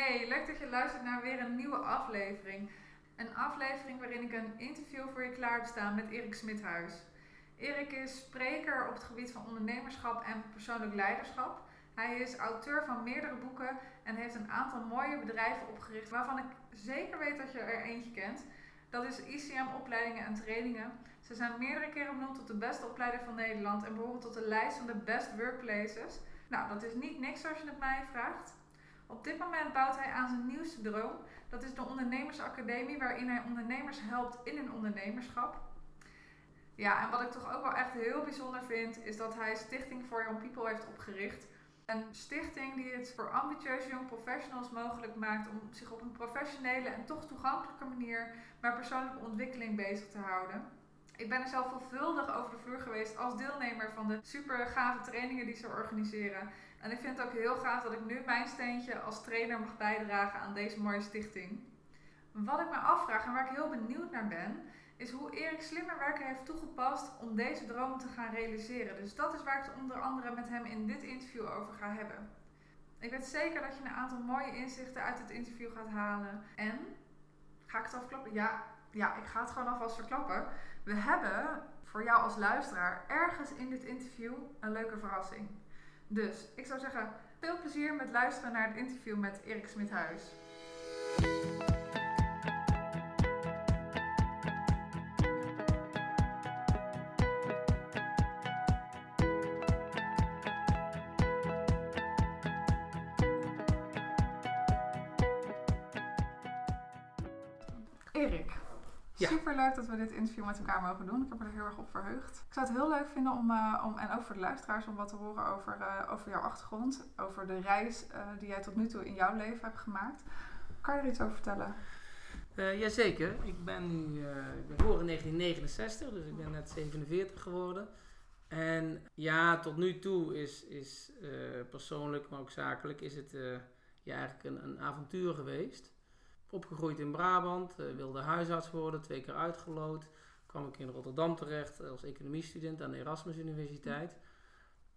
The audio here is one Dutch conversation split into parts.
Hey, leuk dat je luistert naar weer een nieuwe aflevering. Een aflevering waarin ik een interview voor je klaar heb staan met Erik Smithuis. Erik is spreker op het gebied van ondernemerschap en persoonlijk leiderschap. Hij is auteur van meerdere boeken en heeft een aantal mooie bedrijven opgericht waarvan ik zeker weet dat je er eentje kent. Dat is ICM Opleidingen en Trainingen. Ze zijn meerdere keren benoemd tot de beste opleider van Nederland en behoren tot de lijst van de best workplaces. Nou, dat is niet niks als je het mij vraagt. Op dit moment bouwt hij aan zijn nieuwste droom. Dat is de Ondernemersacademie, waarin hij ondernemers helpt in hun ondernemerschap. Ja, en wat ik toch ook wel echt heel bijzonder vind, is dat hij Stichting for Young People heeft opgericht. Een stichting die het voor ambitieuze young professionals mogelijk maakt om zich op een professionele en toch toegankelijke manier met persoonlijke ontwikkeling bezig te houden. Ik ben er zelf veelvuldig over de vloer geweest als deelnemer van de super gave trainingen die ze organiseren. En ik vind het ook heel gaaf dat ik nu mijn steentje als trainer mag bijdragen aan deze mooie stichting. Wat ik me afvraag en waar ik heel benieuwd naar ben, is hoe Erik slimmer werken heeft toegepast om deze droom te gaan realiseren. Dus dat is waar ik het onder andere met hem in dit interview over ga hebben. Ik weet zeker dat je een aantal mooie inzichten uit het interview gaat halen. En, ga ik het afklappen? Ja, ja, ik ga het gewoon alvast verklappen. We hebben voor jou als luisteraar ergens in dit interview een leuke verrassing. Dus ik zou zeggen, veel plezier met luisteren naar het interview met Erik Smithuis. Erik, Ja. super leuk dat we dit interview met elkaar mogen doen. Ik heb er heel erg op verheugd. Ik zou het heel leuk vinden om, eh, om en ook voor de luisteraars, om wat te horen over, eh, over jouw achtergrond. Over de reis eh, die jij tot nu toe in jouw leven hebt gemaakt. Kan je er iets over vertellen? Jazeker, ik ben nu ik ben geboren in 1969, dus ik ben net 47 geworden. En ja, tot nu toe is, is persoonlijk, maar ook zakelijk, is het ja, eigenlijk een, een avontuur geweest. Opgegroeid in Brabant, eh, wilde huisarts worden, twee keer uitgeloot. Kwam ik in Rotterdam terecht als economiestudent aan de Erasmus Universiteit.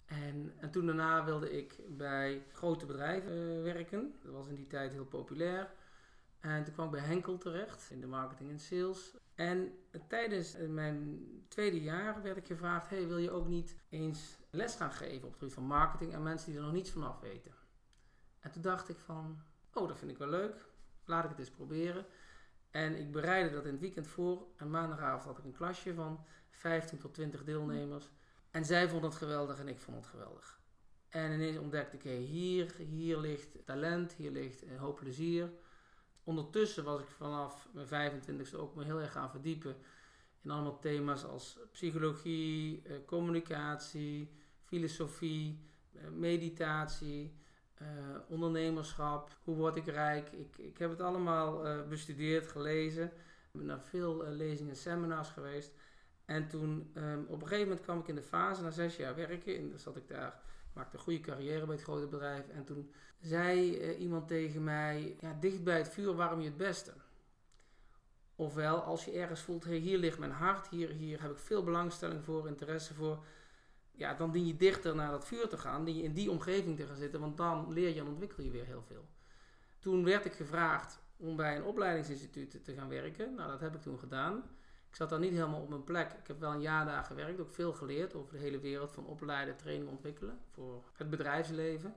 En, en toen daarna wilde ik bij grote bedrijven eh, werken. Dat was in die tijd heel populair. En toen kwam ik bij Henkel terecht in de marketing en sales. En tijdens mijn tweede jaar werd ik gevraagd: hey, wil je ook niet eens les gaan geven op het gebied van marketing aan mensen die er nog niets van af weten? En toen dacht ik van, oh, dat vind ik wel leuk. Laat ik het eens proberen. En ik bereidde dat in het weekend voor. En maandagavond had ik een klasje van 15 tot 20 deelnemers. En zij vonden het geweldig en ik vond het geweldig. En ineens ontdekte ik, hier, hier ligt talent, hier ligt een hoop plezier. Ondertussen was ik vanaf mijn 25e ook me heel erg gaan verdiepen in allemaal thema's als psychologie, eh, communicatie, filosofie, eh, meditatie, eh, ondernemerschap. Hoe word ik rijk? Ik, ik heb het allemaal eh, bestudeerd, gelezen. Ik naar veel eh, lezingen en seminars geweest. En toen, ehm, op een gegeven moment kwam ik in de fase, na zes jaar werken, en zat ik daar, maakte een goede carrière bij het grote bedrijf. En toen zei iemand tegen mij, ja, dicht bij het vuur warm je het beste. Ofwel, als je ergens voelt, hey, hier ligt mijn hart, hier, hier heb ik veel belangstelling voor, interesse voor. Ja, dan dien je dichter naar dat vuur te gaan, dien je in die omgeving te gaan zitten, want dan leer je en ontwikkel je weer heel veel. Toen werd ik gevraagd om bij een opleidingsinstituut te gaan werken. Nou, dat heb ik toen gedaan. Ik zat daar niet helemaal op mijn plek. Ik heb wel een jaar daar gewerkt, ook veel geleerd over de hele wereld van opleiden, trainen, ontwikkelen voor het bedrijfsleven.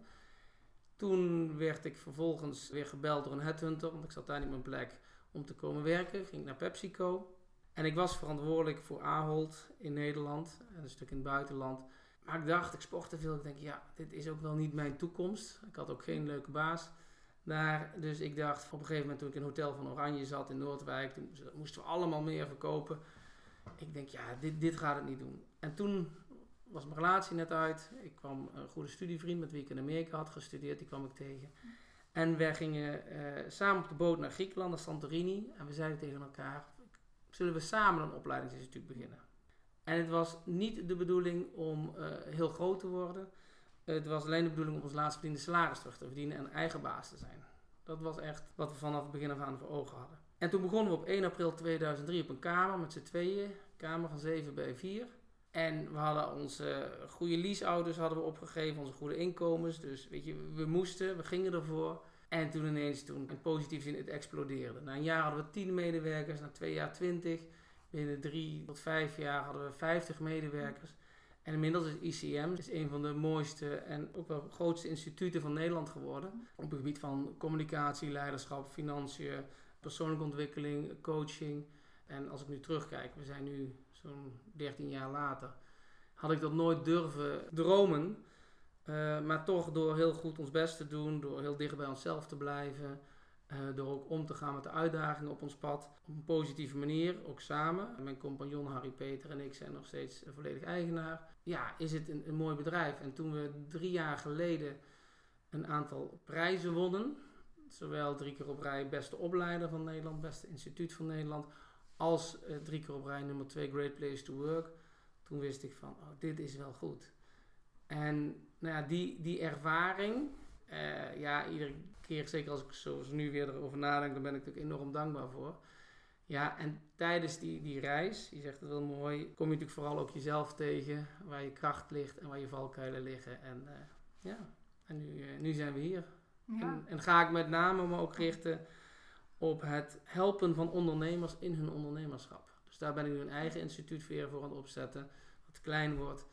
Toen werd ik vervolgens weer gebeld door een headhunter, want ik zat daar niet op mijn plek om te komen werken. Ging naar PepsiCo. En ik was verantwoordelijk voor Ahold in Nederland en een stuk in het buitenland. Maar ik dacht, ik sportte veel. Ik denk, ja, dit is ook wel niet mijn toekomst. Ik had ook geen leuke baas daar. Dus ik dacht, op een gegeven moment toen ik in het Hotel van Oranje zat in Noordwijk, toen moesten we allemaal meer verkopen. Ik denk, ja, dit, dit gaat het niet doen. En toen was mijn relatie net uit. Ik kwam een goede studievriend met wie ik in Amerika had gestudeerd, die kwam ik tegen. En wij gingen eh, samen op de boot naar Griekenland, naar Santorini. En we zeiden tegen elkaar, zullen we samen een opleidingsinstituut beginnen? En het was niet de bedoeling om uh, heel groot te worden. Het was alleen de bedoeling om ons laatst verdiende salaris terug te verdienen en eigen baas te zijn. Dat was echt wat we vanaf het begin af aan voor ogen hadden. En toen begonnen we op 1 april 2003 op een kamer met z'n tweeën. Kamer van 7 bij 4. En we hadden onze goede leaseouders hadden we opgegeven, onze goede inkomens. Dus weet je, we moesten, we gingen ervoor. En toen ineens, toen in positieve zin, het explodeerde. Na een jaar hadden we 10 medewerkers, na twee jaar 20. Binnen drie tot vijf jaar hadden we 50 medewerkers. En inmiddels is ICM is een van de mooiste en ook wel grootste instituten van Nederland geworden. Op het gebied van communicatie, leiderschap, financiën, persoonlijke ontwikkeling, coaching. En als ik nu terugkijk, we zijn nu zo'n 13 jaar later, had ik dat nooit durven dromen. Uh, maar toch door heel goed ons best te doen, door heel dicht bij onszelf te blijven, uh, door ook om te gaan met de uitdagingen op ons pad. Op een positieve manier, ook samen. Mijn compagnon Harry Peter en ik zijn nog steeds volledig eigenaar. Ja, is het een, mooi bedrijf. En toen we drie jaar geleden een aantal prijzen wonnen, zowel drie keer op rij beste opleider van Nederland, beste instituut van Nederland, als drie keer op rij nummer twee Great Place to Work. Toen wist ik van, oh, dit is wel goed. En nou ja, die, die ervaring, uh, ja, iedere keer, zeker als ik zoals nu weer erover nadenk, dan ben ik natuurlijk enorm dankbaar voor. Ja, en tijdens die, die reis, je zegt het wel mooi, kom je natuurlijk vooral ook jezelf tegen, waar je kracht ligt en waar je valkuilen liggen. En uh, ja, en nu, uh, nu zijn we hier. Ja. En, en, ga ik met name me ook richten op het helpen van ondernemers in hun ondernemerschap. Dus daar ben ik nu een eigen instituut weer voor aan het opzetten, wat klein wordt,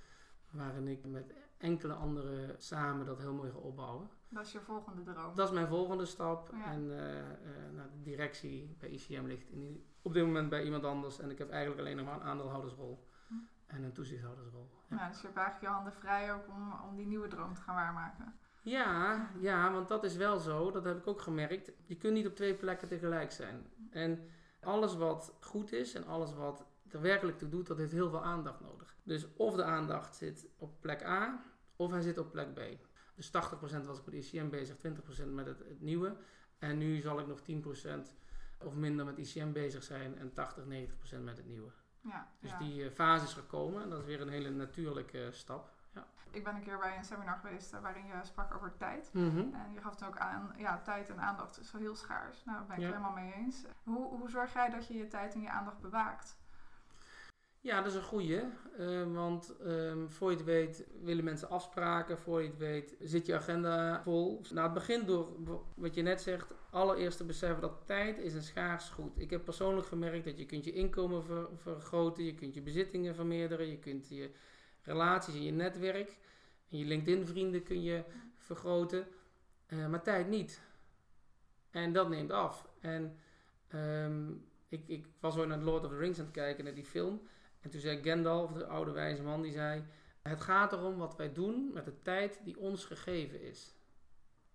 waarin ik met enkele anderen samen dat heel mooi ga opbouwen. Dat is je volgende droom. Dat is mijn volgende stap. Ja. En uh, uh, nou, de directie bij ICM ligt in, op dit moment bij iemand anders. En ik heb eigenlijk alleen nog maar een aandeelhoudersrol hm. en een toezichthoudersrol. Ja. Nou, dus je hebt eigenlijk je handen vrij ook om, om die nieuwe droom te gaan waarmaken. Ja, ja, want dat is wel zo. Dat heb ik ook gemerkt. Je kunt niet op twee plekken tegelijk zijn. En alles wat goed is en alles wat er werkelijk toe doet, dat heeft heel veel aandacht nodig. Dus of de aandacht zit op plek A, of hij zit op plek B. Dus 80% was ik met ICM bezig, 20% met het, het, nieuwe. En nu zal ik nog 10% of minder met ICM bezig zijn en 80, 90% met het nieuwe. Ja, dus ja. die uh, fase is gekomen en dat is weer een hele natuurlijke uh, stap. Ja. Ik ben een keer bij een seminar geweest uh, waarin je sprak over tijd. Mm -hmm. En je gaf toen ook aan, ja, tijd en aandacht is wel heel schaars. Nou, daar ben ik ja. het helemaal mee eens. Hoe, hoe zorg jij dat je je tijd en je aandacht bewaakt? Ja, dat is een goeie. Uh, want um, voor je het weet willen mensen afspraken. Voor je het weet zit je agenda vol. Nou, het begint door wat je net zegt. Allereerst te beseffen dat tijd is een schaars goed. Ik heb persoonlijk gemerkt dat je kunt je inkomen ver, vergroten. Je kunt je bezittingen vermeerderen. Je kunt je relaties en je netwerk. En je LinkedIn vrienden kun je vergroten. Uh, maar tijd niet. En dat neemt af. En ik, ik was ook naar Lord of the Rings aan het kijken, naar die film. En toen zei Gandalf, de oude wijze man, die zei... Het gaat erom wat wij doen met de tijd die ons gegeven is.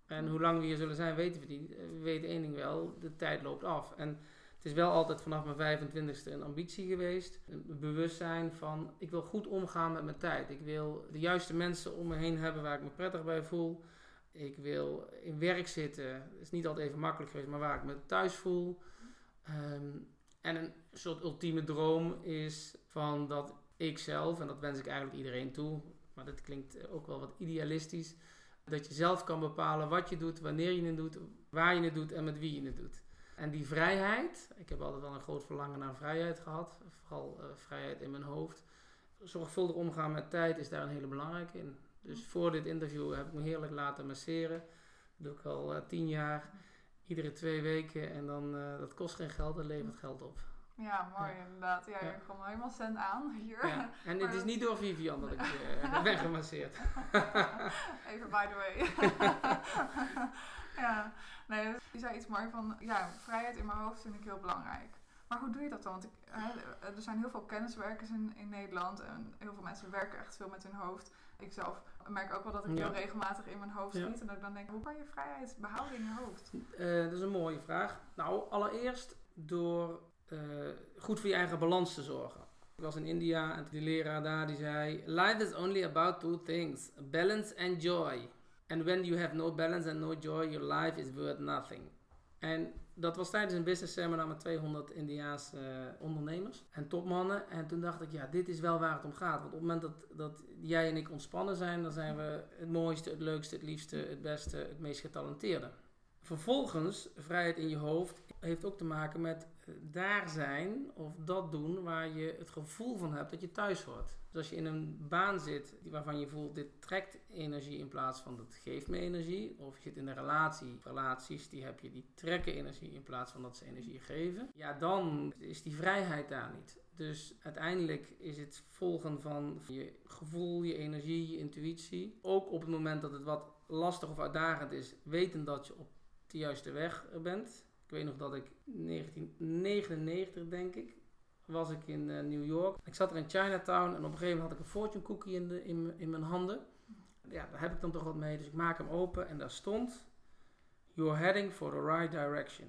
En hoe lang we hier zullen zijn, weten we niet. We weten één ding wel, de tijd loopt af. En het is wel altijd vanaf mijn 25ste een ambitie geweest. Een bewustzijn van, ik wil goed omgaan met mijn tijd. Ik wil de juiste mensen om me heen hebben waar ik me prettig bij voel. Ik wil in werk zitten. Het is niet altijd even makkelijk geweest, maar waar ik me thuis voel. Um, en een soort ultieme droom is van dat ik zelf, en dat wens ik eigenlijk iedereen toe, maar dat klinkt ook wel wat idealistisch, dat je zelf kan bepalen wat je doet, wanneer je het doet, waar je het doet en met wie je het doet. En die vrijheid, ik heb altijd wel een groot verlangen naar vrijheid gehad, vooral uh, vrijheid in mijn hoofd. Zorgvuldig omgaan met tijd is daar een hele belangrijke in. Dus voor dit interview heb ik me heerlijk laten masseren. Dat doe ik al uh, tien jaar iedere twee weken en dan, uh, dat kost geen geld, dat levert geld op. Ja, mooi ja. inderdaad. Ja, je komt helemaal cent aan hier. Ja. En het is niet door Vivian dat ik uh, ben gemasseerd. Even by the way. ja, nee, je zei iets mooi van, ja, vrijheid in mijn hoofd vind ik heel belangrijk. Maar hoe doe je dat dan? Want ik, er zijn heel veel kenniswerkers in, in Nederland en heel veel mensen werken echt veel met hun hoofd. Ik zelf merk ook wel dat ik heel regelmatig in mijn hoofd schiet. En dat ik dan denk, hoe kan je vrijheid behouden in je hoofd? Uh, dat is een mooie vraag. Nou, allereerst door uh, goed voor je eigen balans te zorgen. Ik was in India en die leraar daar die zei: Life is only about two things: balance and joy. And when you have no balance and no joy, your life is worth nothing. En dat was tijdens een business seminar met 200 Indiaanse uh, ondernemers en topmannen. En toen dacht ik, ja, dit is wel waar het om gaat. Want op het moment dat, dat jij en ik ontspannen zijn, dan zijn we het mooiste, het leukste, het liefste, het beste, het meest getalenteerde. Vervolgens, vrijheid in je hoofd heeft ook te maken met daar zijn of dat doen waar je het gevoel van hebt dat je thuis hoort. Dus als je in een baan zit waarvan je voelt dit trekt energie in plaats van dat geeft me energie. Of je zit in een relatie, relaties die heb je die trekken energie in plaats van dat ze energie geven. Ja, dan is die vrijheid daar niet. Dus uiteindelijk is het volgen van je gevoel, je energie, je intuïtie. Ook op het moment dat het wat lastig of uitdagend is, weten dat je op de juiste weg bent. Ik weet nog dat ik 1999, denk ik, was ik in uh, New York. Ik zat er in Chinatown en op een gegeven moment had ik een fortune cookie in, de, in, in mijn handen. Ja, daar heb ik dan toch wat mee. Dus ik maak hem open en daar stond... You're heading for the right direction.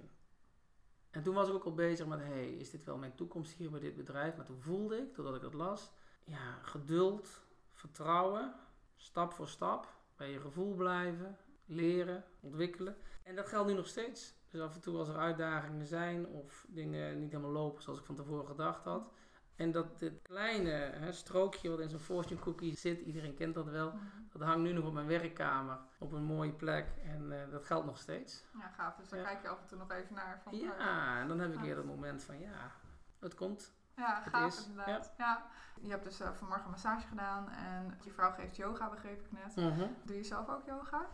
En toen was ik ook al bezig met, hey, is dit wel mijn toekomst hier bij dit bedrijf? Maar toen voelde ik, doordat ik dat las, ja, geduld, vertrouwen, stap voor stap, bij je gevoel blijven, leren, ontwikkelen. En dat geldt nu nog steeds. Dus af en toe als er uitdagingen zijn of dingen niet helemaal lopen zoals ik van tevoren gedacht had. En dat dit kleine hè, strookje wat in zo'n fortune cookie zit, iedereen kent dat wel. Mhm. Dat hangt nu nog op mijn werkkamer op een mooie plek en uh, dat geldt nog steeds. Ja, gaaf. Dus daar kijk je af en toe nog even naar. Van, ja, en dan heb ik weer dat moment van ja, het komt. Ja, het gaaf is. inderdaad. Ja. Je hebt dus uh, vanmorgen een massage gedaan en je vrouw geeft yoga, begreep ik net. Mhm. Doe je zelf ook yoga?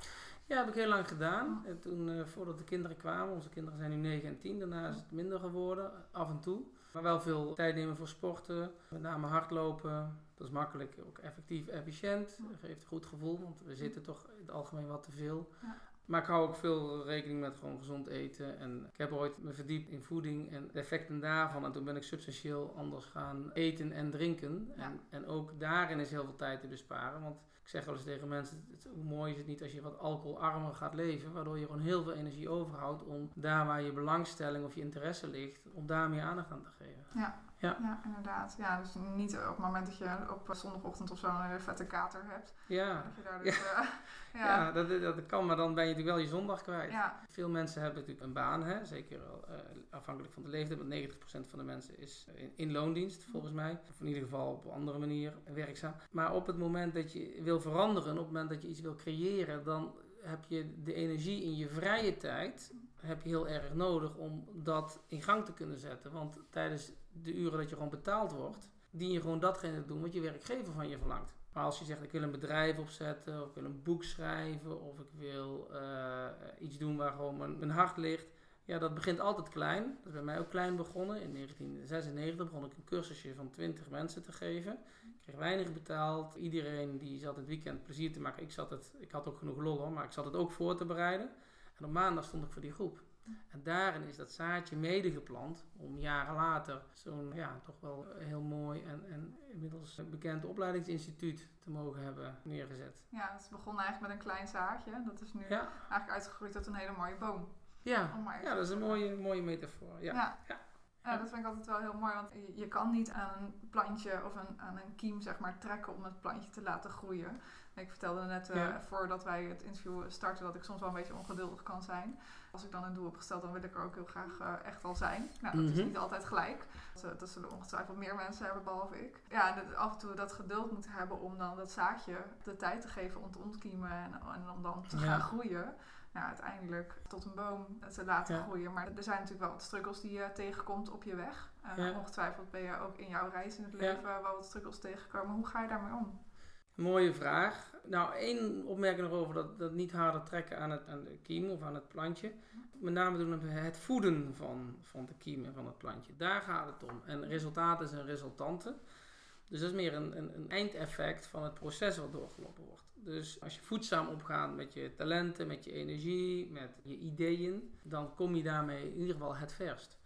Ja, heb ik heel lang gedaan. En toen, uh, voordat de kinderen kwamen, onze kinderen zijn nu 9 en 10, daarna is het minder geworden, af en toe. Maar wel veel tijd nemen voor sporten, met name hardlopen. Dat is makkelijk, ook effectief, efficiënt. Dat geeft een goed gevoel, want we zitten toch in het algemeen wat te veel. Ja. Maar ik hou ook veel rekening met gewoon gezond eten. En ik heb ooit me verdiept in voeding en de effecten daarvan. En toen ben ik substantieel anders gaan eten en drinken. En, en ook daarin is heel veel tijd te besparen. Want ik zeg wel eens tegen mensen, het, hoe mooi is het niet als je wat alcoholarmer gaat leven, waardoor je gewoon heel veel energie overhoudt om daar waar je belangstelling of je interesse ligt, om daar meer aandacht aan te geven. Ja. Ja. ja, inderdaad. Ja, dus niet op het moment dat je op zondagochtend of zo een vette kater hebt. Ja. Dat je daar dus, ja. Uh, ja. ja, dat, dat kan, maar dan ben je natuurlijk wel je zondag kwijt. Ja. Veel mensen hebben natuurlijk een baan, hè? zeker uh, afhankelijk van de leeftijd, want 90% van de mensen is in, in, loondienst volgens mij. Of in ieder geval op een andere manier werkzaam. Maar op het moment dat je wil veranderen, op het moment dat je iets wil creëren, dan heb je de energie in je vrije tijd heb je heel erg nodig om dat in gang te kunnen zetten. Want tijdens de uren dat je gewoon betaald wordt, dien je gewoon datgene te doen wat je werkgever van je verlangt. Maar als je zegt ik wil een bedrijf opzetten, of ik wil een boek schrijven, of ik wil uh, iets doen waar gewoon mijn, hart ligt. Ja, dat begint altijd klein. Dat is bij mij ook klein begonnen. In 1996 begon ik een cursusje van 20 mensen te geven. Ik kreeg weinig betaald. Iedereen die zat het weekend plezier te maken. Ik, zat het, ik had ook genoeg lol maar ik zat het ook voor te bereiden. En op maandag stond ik voor die groep. En daarin is dat zaadje medegeplant om jaren later zo'n ja, toch wel heel mooi en, en inmiddels bekend opleidingsinstituut te mogen hebben neergezet. Ja, het begon eigenlijk met een klein zaadje. Dat is nu eigenlijk uitgegroeid tot een hele mooie boom. Ja, ja dat is een mooie, mooie metafoor. ja. ja. Ja, dat vind ik altijd wel heel mooi, want je kan niet aan een plantje of een, aan een kiem zeg maar, trekken om het plantje te laten groeien. Ik vertelde net uh, voordat wij het interview starten dat ik soms wel een beetje ongeduldig kan zijn. Als ik dan een doel heb gesteld, dan wil ik er ook heel graag uh, echt al zijn. Nou, dat is mhm. niet altijd gelijk. Dat, uh, dat, zullen ongetwijfeld meer mensen hebben, behalve ik. Ja, en af en toe dat geduld moeten hebben om dan dat zaadje de tijd te geven om te ontkiemen en, en om dan te gaan groeien nou, uiteindelijk tot een boom te laten groeien. Maar er zijn natuurlijk wel wat struggles die je tegenkomt op je weg. Uh, Ongetwijfeld ben je ook in jouw reis in het leven wel wat struggles tegengekomen. Hoe ga je daarmee om? Mooie vraag. Nou, één opmerking nog over dat, dat niet harder trekken aan, het, aan de kiem of aan het plantje. Met name doen het voeden van, van de kiem en van het plantje. Daar gaat het om. En resultaten zijn resultanten. Dus dat is meer een, een, een eindeffect van het proces wat doorgelopen wordt. Dus als je voedzaam opgaat met je talenten, met je energie, met je ideeën, dan kom je daarmee in ieder geval het verst.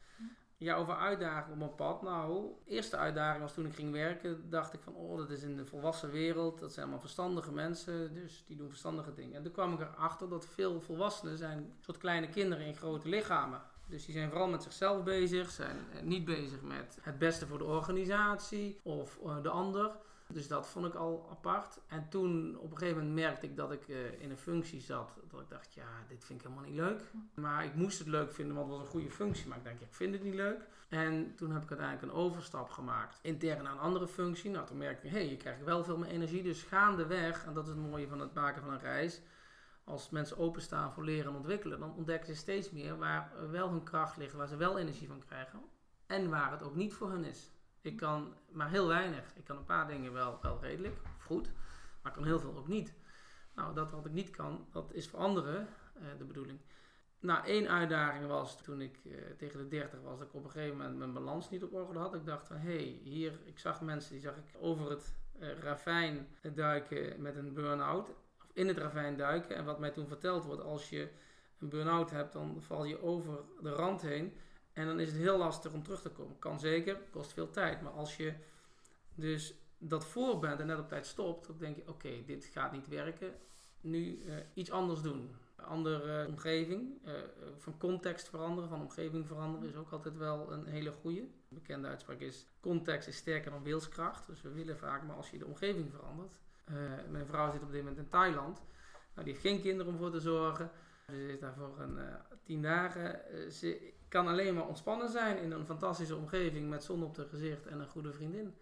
Ja, over uitdagingen op mijn pad. Nou, de eerste uitdaging was toen ik ging werken, dacht ik van, oh, dat is in de volwassen wereld. Dat zijn allemaal verstandige mensen, dus die doen verstandige dingen. En toen kwam ik erachter dat veel volwassenen zijn soort kleine kinderen in grote lichamen. Dus die zijn vooral met zichzelf bezig, zijn niet bezig met het beste voor de organisatie of eh, de ander. Dus dat vond ik al apart. En toen op een gegeven moment merkte ik dat ik uh, in een functie zat. Dat ik dacht, ja, dit vind ik helemaal niet leuk. Maar ik moest het leuk vinden, want het was een goede functie. Maar ik denk, ik vind het niet leuk. En toen heb ik uiteindelijk een overstap gemaakt. Intern naar een andere functie. Nou, toen merkte ik, hé, hey, je krijgt wel veel meer energie. Dus gaandeweg, en dat is het mooie van het maken van een reis als mensen openstaan voor leren en ontwikkelen, dan ontdekken ze steeds meer waar wel hun kracht ligt, waar ze wel energie van krijgen en waar het ook niet voor hun is. Ik kan maar heel weinig. Ik kan een paar dingen wel, wel redelijk, of goed, maar ik kan heel veel ook niet. Nou, dat wat ik niet kan, dat is voor anderen uh, de bedoeling. Nou, één uitdaging was toen ik uh, tegen de 30 was, dat ik op een gegeven moment mijn balans niet op orde had. Ik dacht van, hé, hey, hier, ik zag mensen die zag ik over het uh, ravijn duiken met een burn-out. Of in het ravijn duiken. En wat mij toen verteld wordt, als je een burn-out hebt, dan val je over de rand heen. En dan is het heel lastig om terug te komen. Kan zeker, kost veel tijd. Maar als je dus dat voor bent en net op tijd stopt, dan denk je: oké, dit gaat niet werken. Nu uh, iets anders doen. Andere omgeving, uh, van context veranderen, van omgeving veranderen is ook altijd wel een hele goede. Een bekende uitspraak is: context is sterker dan wilskracht. Dus we willen vaak, maar als je de omgeving verandert. Mijn vrouw zit op dit moment in Thailand. Nou, die heeft geen kinderen om voor te zorgen. Ze is daar voor een tien dagen. ze kan alleen maar ontspannen zijn in een fantastische omgeving met zon op het gezicht en een goede vriendin.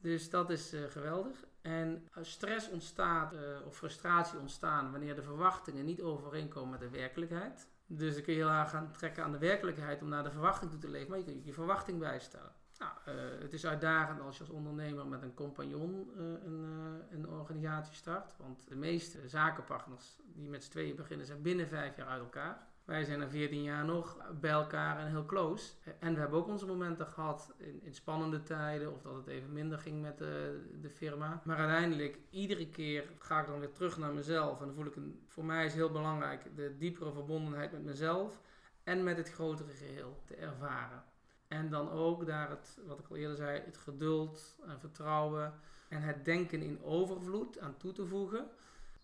Dus dat is uh, geweldig. En als stress ontstaat uh, of frustratie ontstaan wanneer de verwachtingen niet overeenkomen met de werkelijkheid. Dus dan kun je heel erg gaan trekken aan de werkelijkheid om naar de verwachting toe te leven, maar je kunt je verwachting bijstellen. Nou, het is uitdagend als je als ondernemer met een compagnon een, een, organisatie start. Want de meeste zakenpartners die met z'n tweeën beginnen zijn binnen vijf jaar uit elkaar. Wij zijn er 14 jaar nog bij elkaar en heel close. En we hebben ook onze momenten gehad in, in spannende tijden of dat het even minder ging met de, de, firma. Maar uiteindelijk, iedere keer ga ik dan weer terug naar mezelf. En dan voel ik, een, voor mij is heel belangrijk de diepere verbondenheid met mezelf en met het grotere geheel te ervaren. En dan ook daar het, wat ik al eerder zei, het geduld en vertrouwen en het denken in overvloed aan toe te voegen.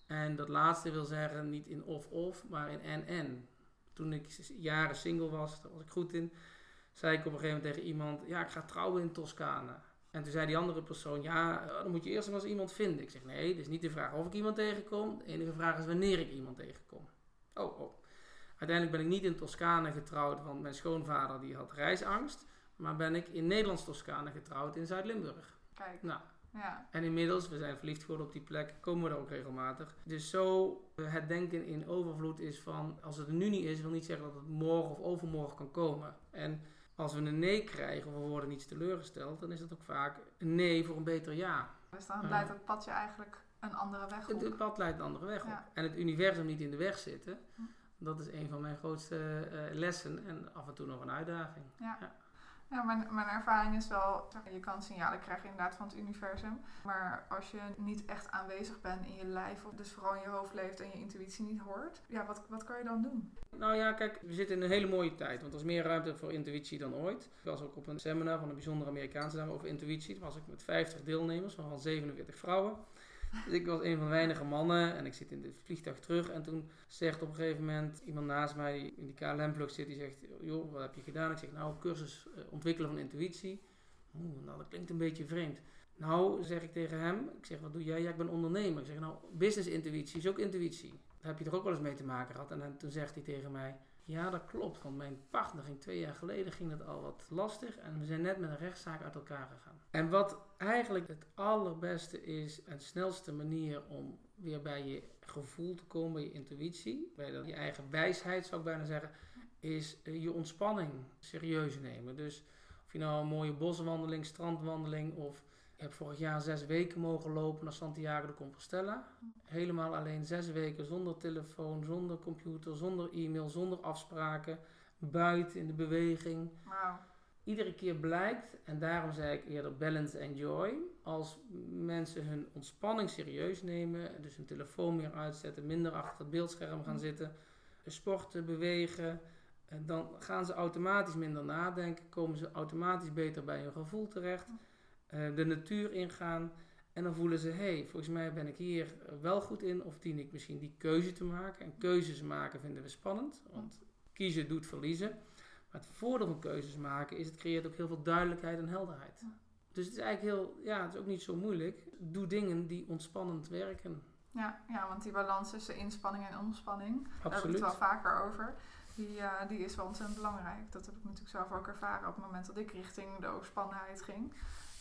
En dat laatste wil zeggen niet in of-of, maar in en-en toen ik jaren single was, daar was ik goed in, zei ik op een gegeven moment tegen iemand: Ja, ik ga trouwen in Toscane. En toen zei die andere persoon: Ja, eh, dan moet je eerst nog eens iemand vinden. Ik zeg: Nee, het is niet de vraag of ik iemand tegenkom. De enige vraag is wanneer ik iemand tegenkom. Oh, oh. Uiteindelijk ben ik niet in Toscane getrouwd, want mijn schoonvader die had reisangst. Maar ben ik in Nederlands Toscane getrouwd in Zuid-Limburg. Kijk. Nou, ja. En inmiddels, we zijn verliefd geworden op die plek, komen we er ook regelmatig. Dus zo, eh, het denken in overvloed is van, als het er nu niet is, wil niet zeggen dat het morgen of overmorgen kan komen. En als we een nee krijgen of we worden niet teleurgesteld, dan is dat ook vaak een nee voor een beter ja. Dus dan leidt het padje eigenlijk een andere weg op. Het, pad leidt een andere weg op. En het universum niet in de weg zitten, hm. dat is een van mijn grootste uh, lessen en af en toe nog een uitdaging. ja. Ja, mijn, mijn ervaring is wel, je kan signalen krijgen inderdaad van het universum. Maar als je niet echt aanwezig bent in je lijf, of dus vooral in je hoofd leeft en je intuïtie niet hoort, ja, wat, wat kan je dan doen? Nou ja, kijk, we zitten in een hele mooie tijd, want er is meer ruimte voor intuïtie dan ooit. Ik was ook op een seminar van een bijzondere Amerikaanse dame over intuïtie. Toen was ik met 50 deelnemers, van 47 vrouwen. Dus ik was een van de weinige mannen en ik zit in het vliegtuig terug. En toen zegt op een gegeven moment iemand naast mij die in die KLM-vlucht zit, die zegt, joh, wat heb je gedaan? Ik zeg, nou, cursus eh, ontwikkelen van intuïtie. Oeh, nou, dat klinkt een beetje vreemd. Nou, zeg ik tegen hem, ik zeg, wat doe jij? Ja, ik ben ondernemer. Ik zeg, nou, business intuïtie is ook intuïtie. Daar heb je er ook wel eens mee te maken gehad. En, en toen zegt hij tegen mij, ja, dat klopt. Want mijn partner ging twee jaar geleden ging het al wat lastig. En we zijn net met een rechtszaak uit elkaar gegaan. En wat eigenlijk het allerbeste is en snelste manier om weer bij je gevoel te komen, bij je intuïtie, bij je eigen wijsheid zou ik bijna zeggen, is eh, je ontspanning serieus nemen. Dus of je nou een mooie boswandeling, strandwandeling of ik heb vorig jaar zes weken mogen lopen naar Santiago de Compostela. Helemaal alleen zes weken zonder telefoon, zonder computer, zonder e-mail, zonder afspraken. Buiten in de beweging. Wow. Iedere keer blijkt, en daarom zei ik eerder balance and joy. Als mensen hun ontspanning serieus nemen, dus hun telefoon meer uitzetten, minder achter het beeldscherm gaan zitten, sporten, bewegen, dan gaan ze automatisch minder nadenken, komen ze automatisch beter bij hun gevoel terecht. Eh, de natuur ingaan. En dan voelen ze, hé, hey, volgens mij ben ik hier wel goed in. Of dien ik misschien die keuze te maken. En keuzes maken vinden we spannend. Want kiezen doet verliezen. Maar het voordeel van keuzes maken is, het creëert ook heel veel duidelijkheid en helderheid. Dus het is eigenlijk heel, ja, het is ook niet zo moeilijk. Doe dingen die ontspannend werken. Ja, ja want die balans tussen inspanning en ontspanning, Absoluut. daar hebben we het wel vaker over. Die, eh, die is wel ontzettend belangrijk. Dat heb ik natuurlijk zelf ook ervaren op het moment dat ik richting de overspannenheid ging.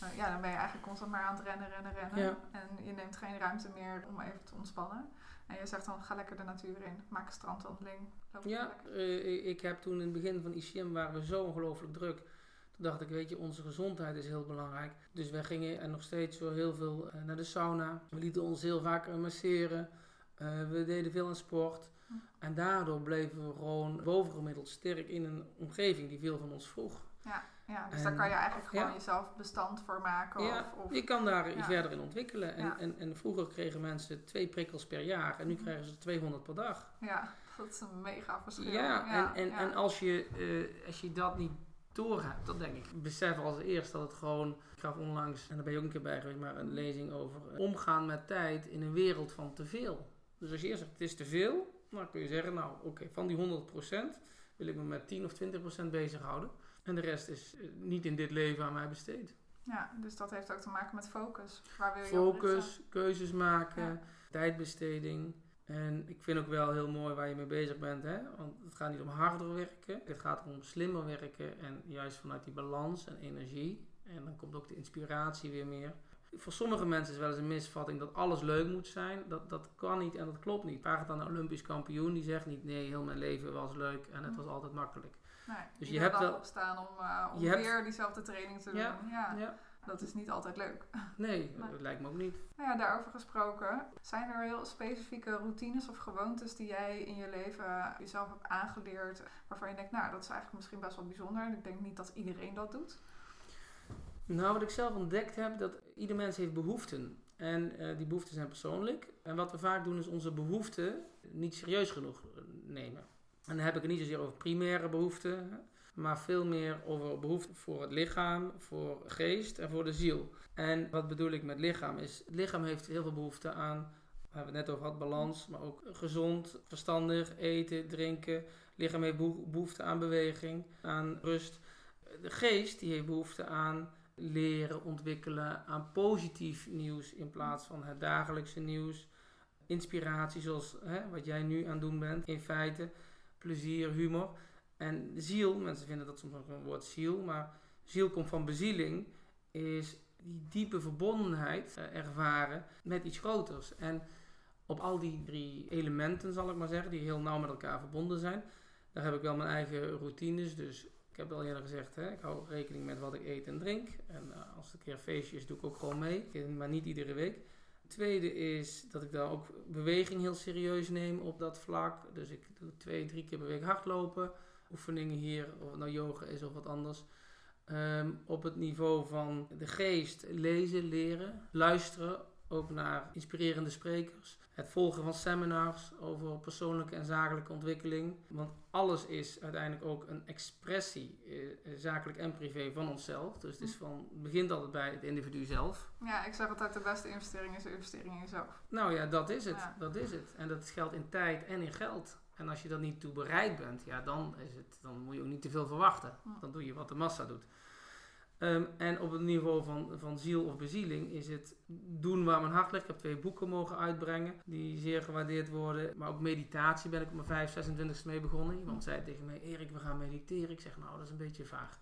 Uh, ja, dan ben je eigenlijk constant maar aan het rennen, rennen, rennen. Ja. En je neemt geen ruimte meer om even te ontspannen. En je zegt dan, ga lekker de natuur in. Maak een strandwandeling. Ja, eh, ik heb toen in het begin van ICM waren we zo ongelooflijk druk. Toen dacht ik, weet je, onze gezondheid is heel belangrijk. Dus wij gingen en nog steeds zo heel veel eh, naar de sauna. We lieten ons heel vaak eh, masseren. We deden veel aan sport. Hm. En daardoor bleven we gewoon bovengemiddeld sterk in een omgeving die veel van ons vroeg. Ja, dus En- daar kan je eigenlijk gewoon ja. jezelf bestand voor maken. Ja, of, of, Je kan daar Ja. verder in ontwikkelen. En, Ja. en, en vroeger kregen mensen twee prikkels per jaar en nu Mhm. krijgen ze 200 per dag. ja, dat is een mega verschil. Ja, en, en, ja. en als, je, eh, als je dat niet doorhebt, dan denk ik, besef als eerst dat het gewoon, ik gaf onlangs, en daar ben je ook een keer bij geweest, maar een lezing over eh, omgaan met tijd in een wereld van te veel. Dus als je eerst zegt, het is te veel, dan kun je zeggen, nou oké, van die 100% wil ik me met 10 of 20% bezighouden. En de rest is eh, niet in dit leven aan mij besteed. Ja, dus dat heeft ook te maken met focus. Waar wil je? Focus, keuzes maken, Ja. tijdbesteding. En ik vind ook wel heel mooi waar je mee bezig bent. Hè? Want het gaat niet om harder werken. Het gaat om slimmer werken. En juist vanuit die balans en energie. En dan komt ook de inspiratie weer meer. Voor sommige mensen is wel eens een misvatting dat alles leuk moet zijn. Dat, dat kan niet en dat klopt niet. Vraag het aan een Olympisch kampioen. Die zegt niet nee, heel mijn leven was leuk en het was altijd makkelijk. Nee, Dus je hebt wel- opstaan om, eh, om je hebt- weer diezelfde training te doen. Ja, Ja, dat is niet altijd leuk. nee, Nee. dat lijkt me ook niet. Nou ja, daarover gesproken. Zijn er heel specifieke routines of gewoontes die jij in je leven jezelf hebt aangeleerd, waarvan je denkt, nou, dat is eigenlijk misschien best wel bijzonder. En ik denk niet dat iedereen dat doet. Nou, wat ik zelf ontdekt heb, dat ieder mens heeft behoeften. En eh, die behoeften zijn persoonlijk. En wat we vaak doen is onze behoeften niet serieus genoeg eh, nemen. En dan heb ik het niet zozeer over primaire behoeften, maar veel meer over behoeften voor het lichaam, voor geest en voor de ziel. En wat bedoel ik met lichaam is, het lichaam heeft heel veel behoefte aan, we hebben het net over gehad, balans, maar ook gezond, verstandig, eten, drinken. Het lichaam heeft beho- behoefte aan beweging, aan rust. De geest die heeft behoefte aan leren, ontwikkelen aan positief nieuws in plaats van het dagelijkse nieuws. Inspiratie zoals hè, wat jij nu aan het doen bent, in feite. Plezier, humor. En ziel, mensen vinden dat soms een woord ziel, maar ziel komt van bezieling, is die diepe verbondenheid eh, ervaren met iets groters. En op al die drie elementen, zal ik maar zeggen, die heel nauw met elkaar verbonden zijn, daar heb ik wel mijn eigen routines. Dus ik heb al eerder gezegd, hè, ik hou rekening met wat ik eet en drink. En eh, als het een keer feestje is, doe ik ook gewoon mee. Maar niet iedere week. Tweede is dat ik daar ook beweging heel serieus neem op dat vlak. Dus ik doe twee, drie keer per week hardlopen. Oefeningen hier, of het nou yoga is of wat anders. Ehm, op het niveau van de geest lezen, leren, luisteren. Ook naar inspirerende sprekers. Het volgen van seminars over persoonlijke en zakelijke ontwikkeling. Want alles is uiteindelijk ook een expressie, eh, zakelijk en privé, van onszelf. Dus het, is van, het begint altijd bij het individu zelf. Ja, ik zeg altijd, de beste investering is de investering in jezelf. Nou ja, dat is het. Ja. Dat is het. En dat geldt in tijd en in geld. En als je dat niet toe bereid bent, ja, dan, is het, dan moet je ook niet te veel verwachten. Hm. Dan doe je wat de massa doet. Ehm, en op het niveau van, van ziel of bezieling is het doen waar mijn hart ligt. Ik heb twee boeken mogen uitbrengen die zeer gewaardeerd worden. Maar ook meditatie ben ik op mijn 5, 26 mee begonnen. Iemand zei tegen mij, Erik, we gaan mediteren. Ik zeg, nou, dat is een beetje vaag.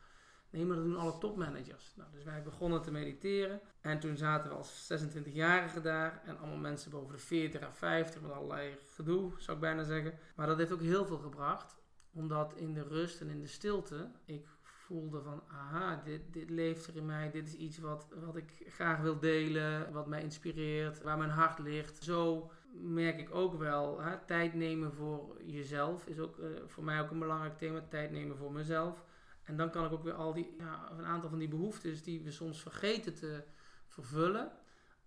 Nee, maar dat doen alle topmanagers. Nou, dus wij begonnen te mediteren. En toen zaten we als 26-jarigen daar. En allemaal mensen boven de 40 en 50 met allerlei gedoe, zou ik bijna zeggen. Maar dat heeft ook heel veel gebracht. Omdat in de rust en in de stilte ik voelde van, aha, dit, dit leeft er in mij. Dit is iets wat, wat ik graag wil delen, wat mij inspireert, waar mijn hart ligt. Zo merk ik ook wel, hè, tijd nemen voor jezelf is ook eh, voor mij ook een belangrijk thema. Tijd nemen voor mezelf. En dan kan ik ook weer al die, ja, een aantal van die behoeftes die we soms vergeten te vervullen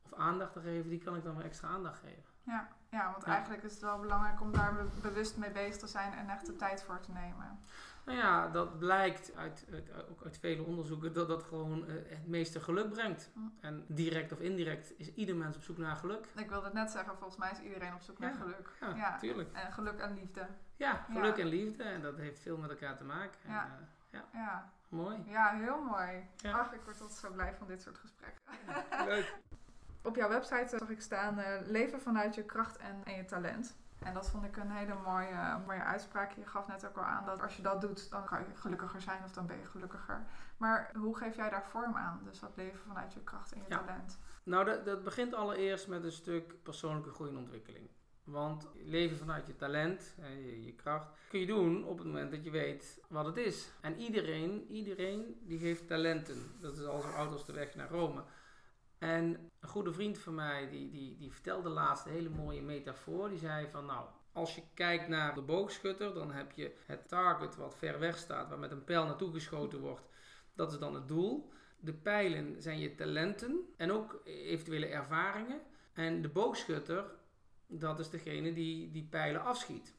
of aandacht te geven, die kan ik dan weer extra aandacht geven. Ja, ja want Ja. eigenlijk is het wel belangrijk om daar be- bewust mee bezig te zijn en echt de tijd voor te nemen. Nou ja, dat blijkt uit, uit, ook uit vele onderzoeken dat dat gewoon eh, het meeste geluk brengt. En direct of indirect is ieder mens op zoek naar geluk. Ik wilde het net zeggen, volgens mij is iedereen op zoek naar geluk. Ja, Ja. tuurlijk. En geluk en liefde. Ja, geluk Ja. en liefde. En dat heeft veel met elkaar te maken. En, Ja. eh, Ja, mooi. ja heel mooi. Ach, ik word altijd zo blij van dit soort gesprekken. Leuk. Op jouw website zag ik staan, eh, leven vanuit je kracht en, en je talent. En dat vond ik een hele mooie, mooie uitspraak. Je gaf net ook al aan dat als je dat doet, dan kan je gelukkiger zijn of dan ben je gelukkiger. Maar hoe geef jij daar vorm aan? Dus dat leven vanuit je kracht en je Ja. talent. Nou, dat, dat begint allereerst met een stuk persoonlijke groei en ontwikkeling. Want leven vanuit je talent, je, je kracht, kun je doen op het moment dat je weet wat het is. En iedereen, iedereen die heeft talenten. Dat is al zo oud als de weg naar Rome. En een goede vriend van mij, die, die, die vertelde laatst een hele mooie metafoor. Die zei van, nou, als je kijkt naar de boogschutter, dan heb je het target wat ver weg staat, waar met een pijl naartoe geschoten wordt. Dat is dan het doel. De pijlen zijn je talenten en ook eventuele ervaringen. En de boogschutter, dat is degene die die pijlen afschiet.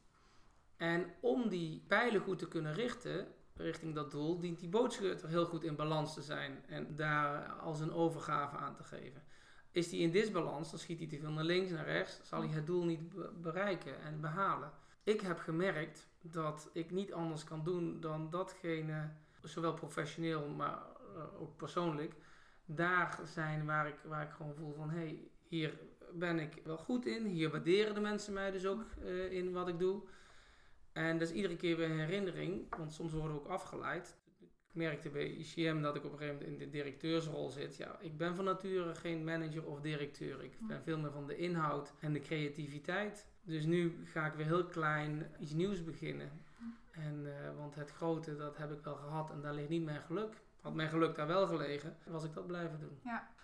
En om die pijlen goed te kunnen richten, richting dat doel, dient die boogschutter heel goed in balans te zijn en daar als een overgave aan te geven. Is die in disbalans, dan schiet hij te veel naar links, naar rechts, zal hij het doel niet be- bereiken en behalen. Ik heb gemerkt dat ik niet anders kan doen dan datgene, zowel professioneel, maar eh, ook persoonlijk, daar zijn waar ik, waar ik gewoon voel van hé, hey, hier ben ik wel goed in, hier waarderen de mensen mij dus ook eh, in wat ik doe. En dat is iedere keer weer een herinnering, want soms worden we ook afgeleid. Ik merkte bij ICM dat ik op een gegeven moment in de directeursrol zit. Ja, ik ben van nature geen manager of directeur. Ik ben veel meer van de inhoud en de creativiteit. Dus nu ga ik weer heel klein iets nieuws beginnen. En, eh, want het grote, dat heb ik wel gehad en daar ligt niet mijn geluk. Had mijn geluk daar wel gelegen, was ik dat blijven doen.